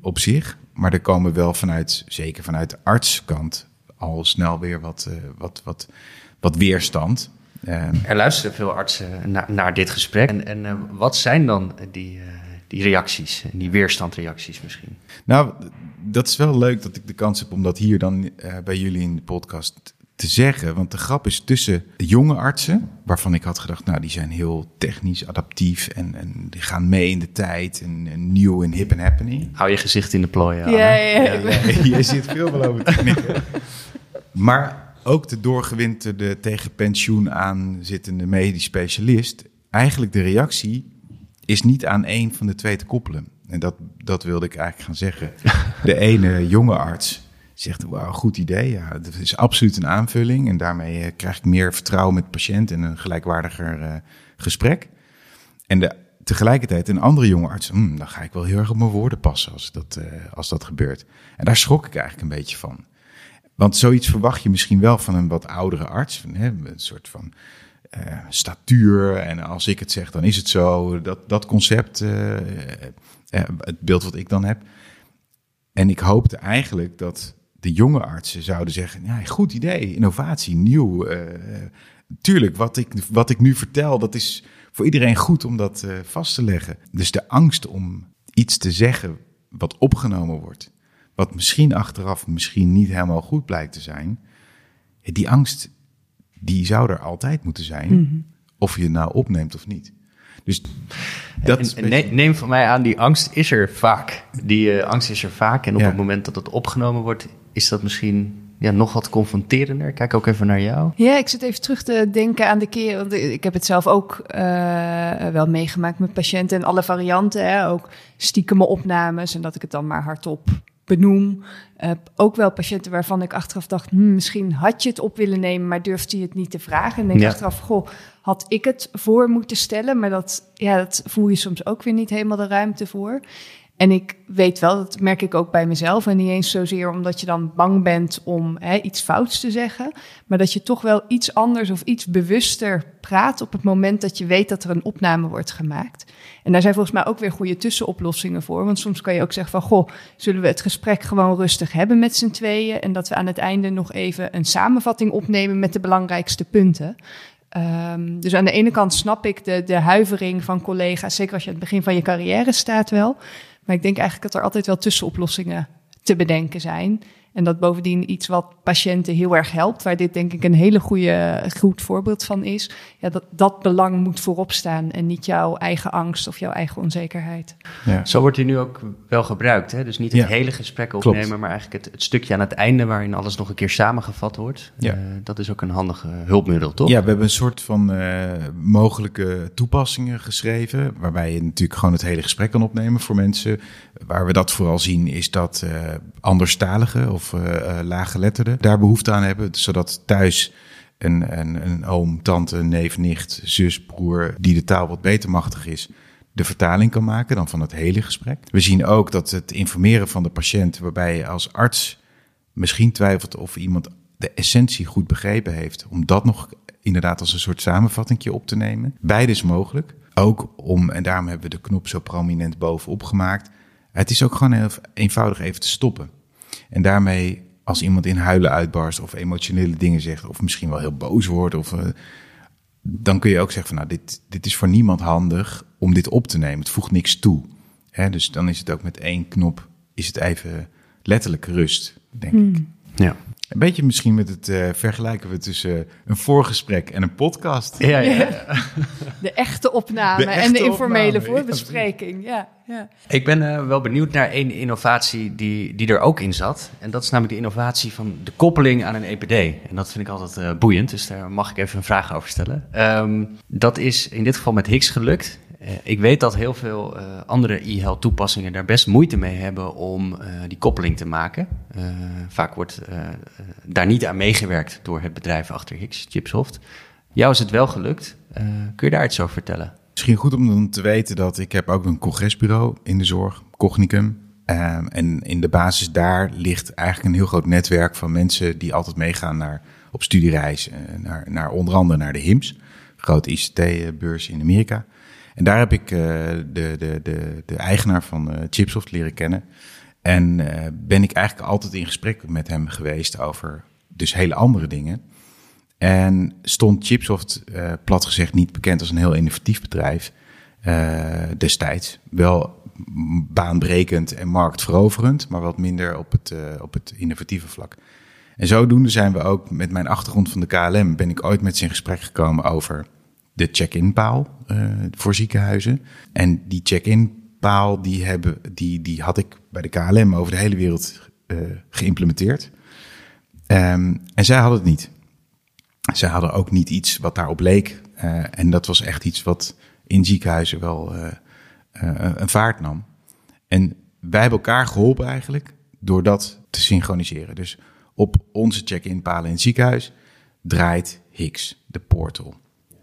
op zich. Maar er komen wel vanuit, zeker vanuit de artskant, al snel weer wat, eh, wat, wat, wat weerstand. Eh, Er luisteren veel artsen naar, naar dit gesprek. En, en eh, wat zijn dan die, eh, die reacties, die weerstandreacties misschien? Nou, dat is wel leuk dat ik de kans heb om dat hier dan bij jullie in de podcast te zeggen. Want de grap is tussen de jonge artsen, waarvan ik had gedacht, nou, die zijn heel technisch adaptief en, en die gaan mee in de tijd en, en nieuw en hip en happening. Hou je gezicht in de plooi, Anne. Ja, ja, ja. je zit veel wel over te knikken. Maar ook de doorgewinterde tegen pensioen aan zittende medisch specialist. Eigenlijk de reactie is niet aan één van de twee te koppelen. En dat, dat wilde ik eigenlijk gaan zeggen. De ene jonge arts zegt, wauw, goed idee. Ja, dat is absoluut een aanvulling. En daarmee eh, krijg ik meer vertrouwen met de patiënt en een gelijkwaardiger eh, gesprek. En de, tegelijkertijd een andere jonge arts, "Hmm, dan ga ik wel heel erg op mijn woorden passen als dat, eh, als dat gebeurt. En daar schrok ik eigenlijk een beetje van. Want zoiets verwacht je misschien wel van een wat oudere arts. Van, hè, een soort van statuur. En als ik het zeg, dan is het zo. Dat, dat concept, het beeld wat ik dan heb. En ik hoopte eigenlijk dat de jonge artsen zouden zeggen: ja, goed idee, innovatie, nieuw. eh, tuurlijk, wat ik, wat ik nu vertel, dat is voor iedereen goed om dat eh, vast te leggen. Dus de angst om iets te zeggen wat opgenomen wordt, wat misschien achteraf misschien niet helemaal goed blijkt te zijn, die angst, die zou er altijd moeten zijn, of je het nou opneemt of niet. Dus dat En, beetje- neem van mij aan, die angst is er vaak. Die eh, angst is er vaak. En op Ja. het moment dat het opgenomen wordt, is dat misschien ja, nog wat confronterender. Kijk ook even naar jou. Ja, ik zit even terug te denken aan de keer. Want ik heb het zelf ook eh, wel meegemaakt met patiënten en alle varianten. Hè, ook stiekeme opnames en dat ik het dan maar hardop benoem. Eh, ook wel patiënten waarvan ik achteraf dacht, hm, misschien had je het op willen nemen, maar durfde je het niet te vragen. En denk Ja. achteraf, goh, had ik het voor moeten stellen? Maar dat, ja, dat voel je soms ook weer niet helemaal de ruimte voor. En ik weet wel, dat merk ik ook bij mezelf. En niet eens zozeer omdat je dan bang bent om hè, iets fouts te zeggen. Maar dat je toch wel iets anders of iets bewuster praat op het moment dat je weet dat er een opname wordt gemaakt. En daar zijn volgens mij ook weer goede tussenoplossingen voor. Want soms kan je ook zeggen van, goh, zullen we het gesprek gewoon rustig hebben met z'n tweeën? En dat we aan het einde nog even een samenvatting opnemen met de belangrijkste punten. Ehm, dus aan de ene kant snap ik de, de huivering van collega's, zeker als je aan het begin van je carrière staat wel. Maar ik denk eigenlijk dat er altijd wel tussenoplossingen te bedenken zijn. En dat bovendien iets wat patiënten heel erg helpt, waar dit denk ik een hele goede, goed voorbeeld van is. Ja, dat dat belang moet voorop staan en niet jouw eigen angst of jouw eigen onzekerheid. ja. Zo wordt hij nu ook wel gebruikt. Hè? Dus niet het Ja. hele gesprek Klopt. opnemen, maar eigenlijk het, het stukje aan het einde waarin alles nog een keer samengevat wordt. Ja. Eh, dat is ook een handige hulpmiddel, toch? Ja, we hebben een soort van eh, mogelijke toepassingen geschreven. Waarbij je natuurlijk gewoon het hele gesprek kan opnemen voor mensen. Waar we dat vooral zien is dat eh anderstaligen of eh eh, laaggeletterden daar behoefte aan hebben. Zodat thuis een, een, een oom, tante, neef, nicht, zus, broer die de taal wat beter machtig is de vertaling kan maken dan van het hele gesprek. We zien ook dat het informeren van de patiënt, waarbij je als arts misschien twijfelt of iemand de essentie goed begrepen heeft, om dat nog inderdaad als een soort samenvatting op te nemen. Beide is mogelijk. Ook om, en daarom hebben we de knop zo prominent bovenop gemaakt. Het is ook gewoon heel eenvoudig even te stoppen. En daarmee, als iemand in huilen uitbarst of emotionele dingen zegt, of misschien wel heel boos wordt, of, eh, dan kun je ook zeggen van nou, dit, dit is voor niemand handig om dit op te nemen. Het voegt niks toe. Hè, dus dan is het ook met één knop, is het even letterlijk rust, denk ik. Ja. Een beetje misschien met het uh, vergelijken we tussen een voorgesprek en een podcast. Ja, ja, ja. De echte opname De echte en de informele opname, ja, voorbespreking. Ja, ja. Ik ben uh, wel benieuwd naar één innovatie die, die er ook in zat. En dat is namelijk de innovatie van de koppeling aan een EPD. En dat vind ik altijd uh, boeiend, dus daar mag ik even een vraag over stellen. Um, dat is in dit geval met Higgs gelukt. Uh, ik weet dat heel veel uh, andere e-health toepassingen daar best moeite mee hebben om uh, die koppeling te maken. vaak wordt daar niet aan meegewerkt door het bedrijf achter Higgs, Chipsoft. Jou is het wel gelukt. kun je daar iets over vertellen? Misschien goed om te weten dat ik heb ook een congresbureau in de zorg, Cognicum. en in de basis daar ligt eigenlijk een heel groot netwerk van mensen die altijd meegaan naar, op studiereis, naar, naar onder andere naar de HIMSS, grote ICT-beurs in Amerika. En daar heb ik uh, de, de, de, de eigenaar van uh, Chipsoft leren kennen. En uh, ben ik eigenlijk altijd in gesprek met hem geweest over dus hele andere dingen. En stond Chipsoft, plat gezegd, niet bekend als een heel innovatief bedrijf destijds. Wel baanbrekend en marktveroverend, maar wat minder op het, op het innovatieve vlak. En zodoende zijn we ook met mijn achtergrond van de KLM, ben ik ooit met ze in gesprek gekomen over de check-in paal uh, voor ziekenhuizen. En die check-in paal die, hebben, die, die had ik bij de KLM over de hele wereld uh, geïmplementeerd. Um, en zij hadden het niet. Zij hadden ook niet iets wat daarop leek. Uh, en dat was echt iets wat in ziekenhuizen wel een vaart nam. En wij hebben elkaar geholpen eigenlijk door dat te synchroniseren. Dus op onze check-in palen in het ziekenhuis draait Higgs, de portal.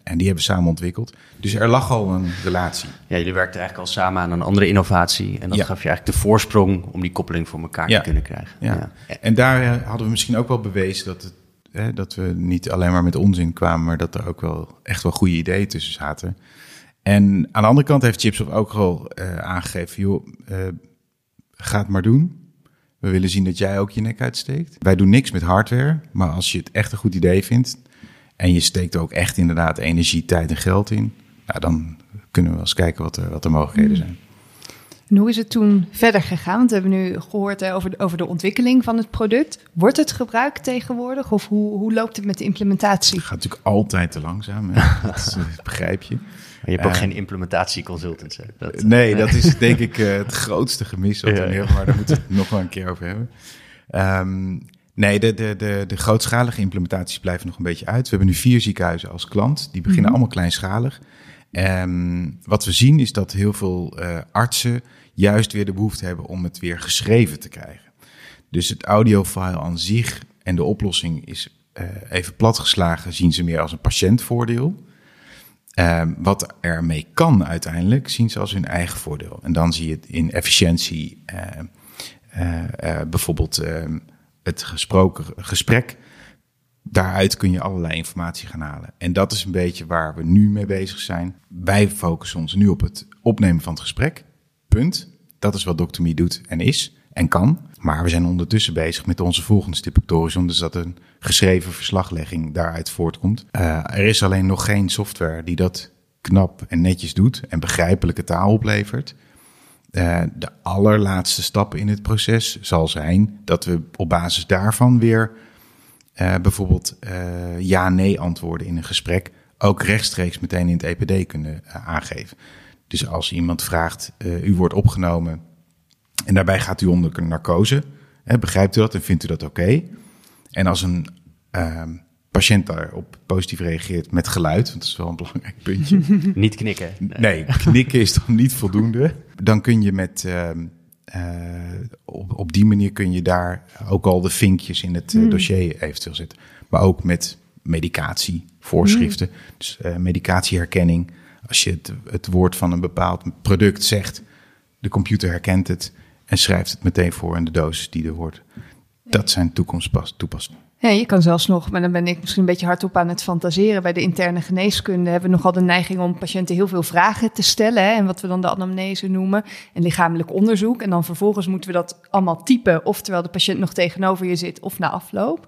En die hebben we samen ontwikkeld. Dus er lag al een relatie. Ja, jullie werkten eigenlijk al samen aan een andere innovatie. En dat ja. gaf je eigenlijk de voorsprong om die koppeling voor elkaar ja. te kunnen krijgen. Ja. ja. En daar eh, hadden we misschien ook wel bewezen dat, het, hè, dat we niet alleen maar met onzin kwamen, maar dat er ook wel echt wel goede ideeën tussen zaten. En aan de andere kant heeft Chipsoft ook al uh, aangegeven, joh, uh, ga het maar doen. We willen zien dat jij ook je nek uitsteekt. Wij doen niks met hardware, maar als je het echt een goed idee vindt, en je steekt ook echt inderdaad energie, tijd en geld in, nou, dan kunnen we eens kijken wat er, wat de mogelijkheden zijn. En hoe is het toen verder gegaan? Want we hebben nu gehoord hè, over, de, over de ontwikkeling van het product. Wordt het gebruikt tegenwoordig of hoe, hoe loopt het met de implementatie? Het gaat natuurlijk altijd te langzaam, hè? dat, dat begrijp je. Maar je hebt ook uh, geen implementatieconsultants. Dat, nee, dat is denk ik uh, het grootste gemis wat er ja. maar daar moeten we het nog wel een keer over hebben. Um, Nee, de, de, de, de grootschalige implementaties blijven nog een beetje uit. We hebben nu vier ziekenhuizen als klant. Die beginnen mm-hmm. allemaal kleinschalig. Um, wat we zien is dat heel veel uh, artsen juist weer de behoefte hebben om het weer geschreven te krijgen. Dus het audiofile aan zich en de oplossing is uh, even platgeslagen, zien ze meer als een patiëntvoordeel. Um, wat ermee kan uiteindelijk, zien ze als hun eigen voordeel. En dan zie je het in efficiëntie, uh, bijvoorbeeld het gesproken gesprek. Daaruit kun je allerlei informatie gaan halen. En dat is een beetje waar we nu mee bezig zijn. Wij focussen ons nu op het opnemen van het gesprek. Punt. Dat is wat Dr. Me doet en is en kan. Maar we zijn ondertussen bezig met onze volgende stip op. Dus dat een geschreven verslaglegging daaruit voortkomt. Uh, er is alleen nog geen software die dat knap en netjes doet en begrijpelijke taal oplevert. Uh, de allerlaatste stap in het proces zal zijn dat we op basis daarvan weer uh, bijvoorbeeld uh, ja-nee antwoorden in een gesprek ook rechtstreeks meteen in het EPD kunnen aangeven. Dus als iemand vraagt, u wordt opgenomen en daarbij gaat u onder narcose, hè, begrijpt u dat en vindt u dat oké? En als een ehm, patiënt daarop positief reageert met geluid, want dat is wel een belangrijk puntje. niet knikken. Nee, knikken is dan niet voldoende. Dan kun je met, uh, uh, op, op die manier kun je daar ook al de vinkjes in het uh, dossier eventueel zetten. Maar ook met medicatie, voorschriften, mm. dus medicatieherkenning. Als je het, het woord van een bepaald product zegt, de computer herkent het en schrijft het meteen voor in de dosis die er wordt. Dat zijn toekomsttoepassingen. Ja, je kan zelfs nog, maar dan ben ik misschien een beetje hardop aan het fantaseren. Bij de interne geneeskunde hebben we nogal de neiging om patiënten heel veel vragen te stellen. Hè, en wat we dan de anamnese noemen. En lichamelijk onderzoek. En dan vervolgens moeten we dat allemaal typen. Oftewel de patiënt nog tegenover je zit of na afloop.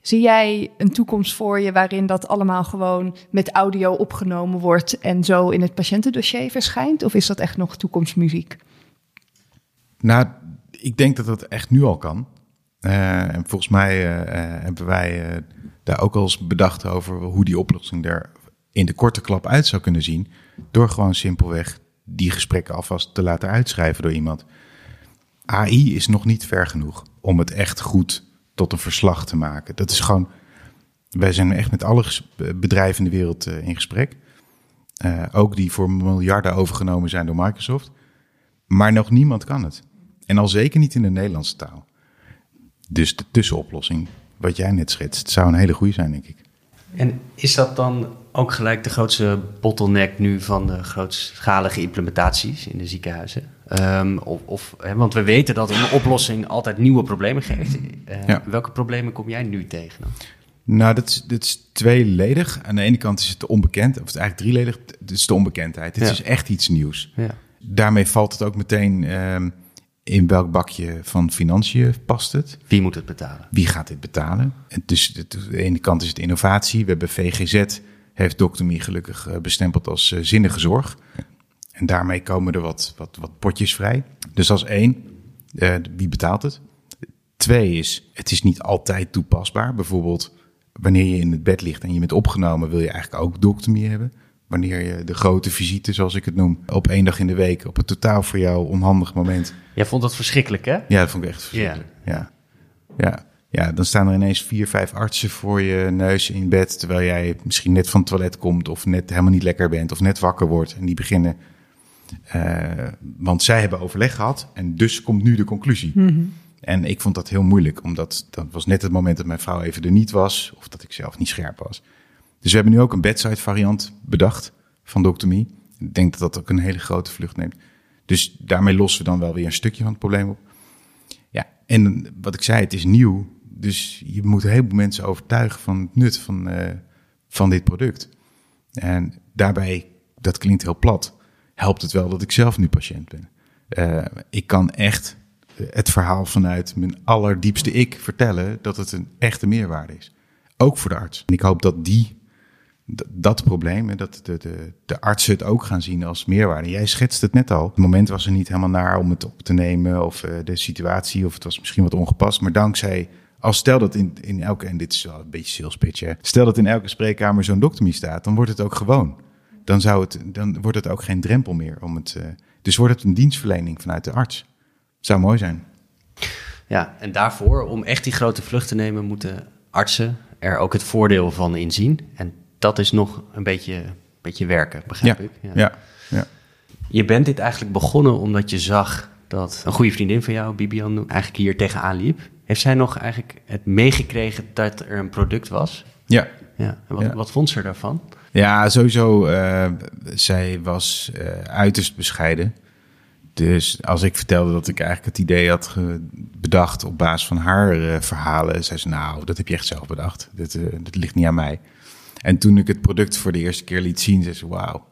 Zie jij een toekomst voor je waarin dat allemaal gewoon met audio opgenomen wordt en zo in het patiëntendossier verschijnt? Of is dat echt nog toekomstmuziek? Nou, ik denk dat dat echt nu al kan. En volgens mij hebben wij daar ook al eens bedacht over hoe die oplossing er in de korte klap uit zou kunnen zien. Door gewoon simpelweg die gesprekken alvast te laten uitschrijven door iemand. AI is nog niet ver genoeg om het echt goed tot een verslag te maken. Dat is gewoon. Wij zijn echt met alle bedrijven in de wereld in gesprek. Ook die voor miljarden overgenomen zijn door Microsoft. Maar nog niemand kan het. En al zeker niet in de Nederlandse taal. Dus de tussenoplossing, wat jij net schetst, zou een hele goede zijn, denk ik. En is dat dan ook gelijk de grootste bottleneck nu van de grootschalige implementaties in de ziekenhuizen? Um, of, of hè, want we weten dat een oplossing altijd nieuwe problemen geeft. Uh, Welke problemen kom jij nu tegen? Dan? Nou, dat is, dat is tweeledig. Aan de ene kant is het de onbekend, of het is eigenlijk drieledig. Het is de onbekendheid. Het is echt iets nieuws. Ja. Daarmee valt het ook meteen um, in welk bakje van financiën past het. Wie moet het betalen? Wie gaat dit betalen? En dus aan de ene kant is het innovatie. We hebben VGZ, heeft Doctomie gelukkig eh, bestempeld als uh, zinnige zorg. En daarmee komen er wat, wat, wat potjes vrij. Dus als één, uh, wie betaalt het? Twee is, het is niet altijd toepasbaar. Bijvoorbeeld, wanneer je in het bed ligt en je bent opgenomen, wil je eigenlijk ook doctomie hebben. Wanneer je de grote visite, zoals ik het noem, op één dag in de week, op een totaal voor jou onhandig moment. Jij vond dat verschrikkelijk, hè? Ja, dat vond ik echt verschrikkelijk. Ja. ja. Ja, dan staan er ineens vier, vijf artsen voor je neus in bed. Terwijl jij misschien net van het toilet komt. of net helemaal niet lekker bent. of net wakker wordt. En die beginnen uh, want zij hebben overleg gehad en dus komt nu de conclusie. Mm En ik vond dat heel moeilijk, omdat dat was net het moment dat mijn vrouw even er niet was, of dat ik zelf niet scherp was. Dus we hebben nu ook een bedside variant bedacht van doctomie. Ik denk dat dat ook een hele grote vlucht neemt. Dus daarmee lossen we dan wel weer een stukje van het probleem op. Ja, en wat ik zei, het is nieuw. Dus je moet een heleboel mensen overtuigen van het nut van, uh, van dit product. En daarbij, dat klinkt heel plat, helpt het wel dat ik zelf nu patiënt ben. Uh, ik kan echt het verhaal vanuit mijn allerdiepste ik vertellen dat het een echte meerwaarde is. Ook voor de arts. En ik hoop dat die, dat probleem, dat de, de, de artsen het ook gaan zien als meerwaarde. Jij schetst het net al. Het moment was er niet helemaal naar om het op te nemen of uh, de situatie of het was misschien wat ongepast. Maar dankzij, als stel dat in, in elke, en dit is wel een beetje sales pitch, hè, stel dat in elke spreekkamer zo'n doktermie staat, dan wordt het ook gewoon dan, zou het, dan wordt het ook geen drempel meer. Om het, uh, dus wordt het een dienstverlening vanuit de arts. Zou mooi zijn. Ja, en daarvoor, om echt die grote vlucht te nemen, moeten artsen er ook het voordeel van inzien. En dat is nog een beetje, beetje werken, begrijp ja. ik. Ja. ja. Ja, Je bent dit eigenlijk begonnen omdat je zag dat een goede vriendin van jou, Bibian, eigenlijk hier tegenaan liep. Heeft zij nog eigenlijk het meegekregen dat er een product was? Ja. ja. En wat, wat vond ze daarvan? Ja, sowieso. Uh, zij was uh, uiterst bescheiden. Dus als ik vertelde dat ik eigenlijk het idee had bedacht op basis van haar uh, verhalen, zei ze: Nou, dat heb je echt zelf bedacht. Dat, dat ligt niet aan mij. En toen ik het product voor de eerste keer liet zien, zei ze: Wauw.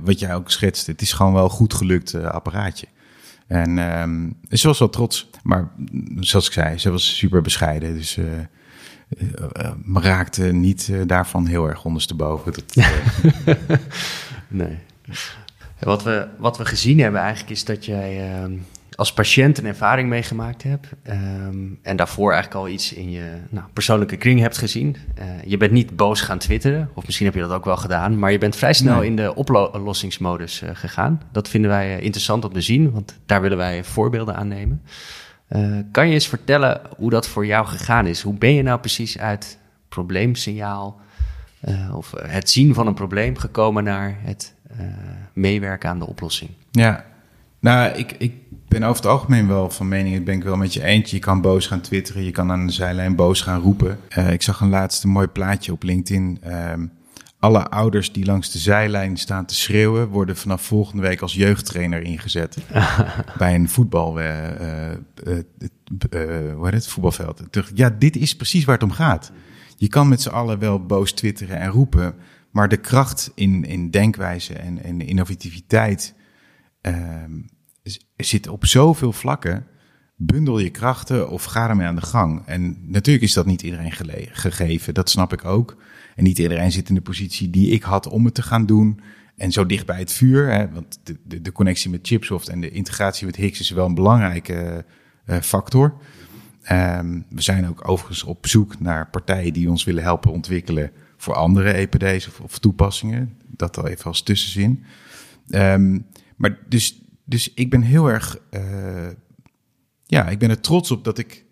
wat jij ook schetst, het is gewoon wel goed gelukt apparaatje. En um, ze was wel trots. Maar zoals ik zei, ze was super bescheiden. Dus uh, raakte niet daarvan heel erg ondersteboven. Dat, nee. Wat we, wat we gezien hebben eigenlijk is dat jij uh, als patiënt een ervaring meegemaakt hebt. Um, en daarvoor eigenlijk al iets in je nou, persoonlijke kring hebt gezien. je bent niet boos gaan twitteren, of misschien heb je dat ook wel gedaan. Maar je bent vrij snel nee. in de oplossingsmodus gegaan. Dat vinden wij interessant om te zien, want daar willen wij voorbeelden aan nemen. Uh, kan je eens vertellen hoe dat voor jou gegaan is? Hoe ben je nou precies uit probleemsignaal of het zien van een probleem gekomen naar het meewerken aan de oplossing? Ja, nou, ik, ik ben over het algemeen wel van mening, ik ben ik wel met je eentje. Je kan boos gaan twitteren, je kan aan de zijlijn boos gaan roepen. ik zag een laatste mooi plaatje op LinkedIn. Ehm, alle ouders die langs de zijlijn staan te schreeuwen, worden vanaf volgende week als jeugdtrainer ingezet. bij een voetbal, uh, hoe heet het, voetbalveld. Ja, dit is precies waar het om gaat. Je kan met z'n allen wel boos twitteren en roepen, maar de kracht in, in denkwijze en, en innovativiteit ehm, zit op zoveel vlakken. Bundel je krachten of ga ermee aan de gang. En natuurlijk is dat niet iedereen gegeven, dat snap ik ook. En niet iedereen zit in de positie die ik had om het te gaan doen. En zo dicht bij het vuur. Hè, want de, de, de connectie met Chipsoft en de integratie met Higgs is wel een belangrijke uh, factor. Ehm, we zijn ook overigens op zoek naar partijen die ons willen helpen ontwikkelen voor andere EPD's of, of toepassingen. Dat al even als tussenzin. Ehm, maar dus, dus ik ben heel erg, uh, ja, ik ben er trots op dat ik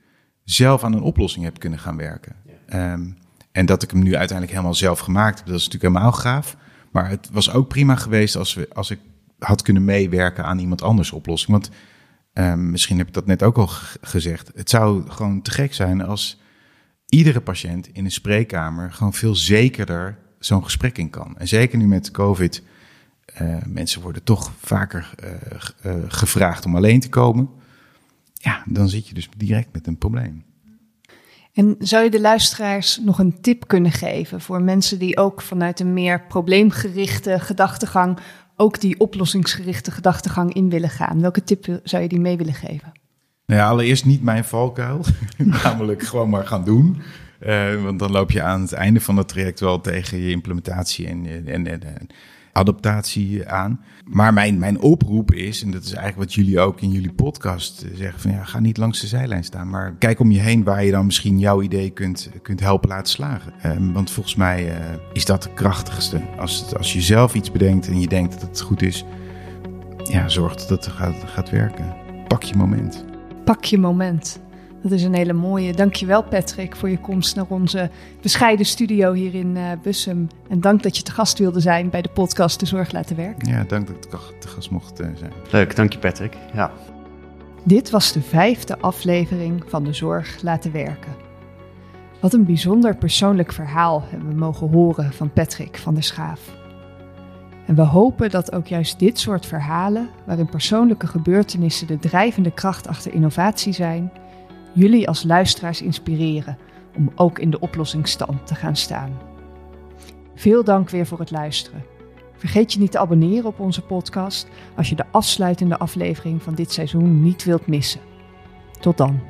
zelf aan een oplossing heb kunnen gaan werken. Um, en dat ik hem nu uiteindelijk helemaal zelf gemaakt heb, dat is natuurlijk helemaal gaaf. Maar het was ook prima geweest als, we, als ik had kunnen meewerken aan iemand anders oplossing. Want um, misschien heb ik dat net ook al gezegd. Het zou gewoon te gek zijn als iedere patiënt in een spreekkamer gewoon veel zekerder zo'n gesprek in kan. En zeker nu met COVID, uh, mensen worden toch vaker uh, uh, gevraagd om alleen te komen. Ja, dan zit je dus direct met een probleem. En zou je de luisteraars nog een tip kunnen geven voor mensen die ook vanuit een meer probleemgerichte gedachtegang ook die oplossingsgerichte gedachtegang in willen gaan? Welke tip zou je die mee willen geven? Nou ja, allereerst niet mijn valkuil, namelijk gewoon maar gaan doen. Want dan loop je aan het einde van het traject wel tegen je implementatie en, en, en, en adaptatie aan. Maar mijn, mijn oproep is, en dat is eigenlijk wat jullie ook in jullie podcast zeggen: van ja, ga niet langs de zijlijn staan, maar kijk om je heen waar je dan misschien jouw idee kunt, kunt helpen laten slagen. Um, want volgens mij uh, is dat het krachtigste. Als, als je zelf iets bedenkt en je denkt dat het goed is, ja, zorg dat het gaat, gaat werken. Pak je moment. Pak je moment. Dat is een hele mooie. Dankjewel Patrick voor je komst naar onze bescheiden studio hier in uh, Bussum. En dank dat je te gast wilde zijn bij de podcast De Zorg Laten Werken. Ja, dank dat ik te gast mocht uh, zijn. Leuk, dank je Patrick. Ja. Dit was de vijfde aflevering van De Zorg Laten Werken. Wat een bijzonder persoonlijk verhaal hebben we mogen horen van Patrick van der Schaaf. En we hopen dat ook juist dit soort verhalen, waarin persoonlijke gebeurtenissen de drijvende kracht achter innovatie zijn, jullie als luisteraars inspireren om ook in de oplossingsstand te gaan staan. Veel dank weer voor het luisteren. Vergeet je niet te abonneren op onze podcast als je de afsluitende aflevering van dit seizoen niet wilt missen. Tot dan.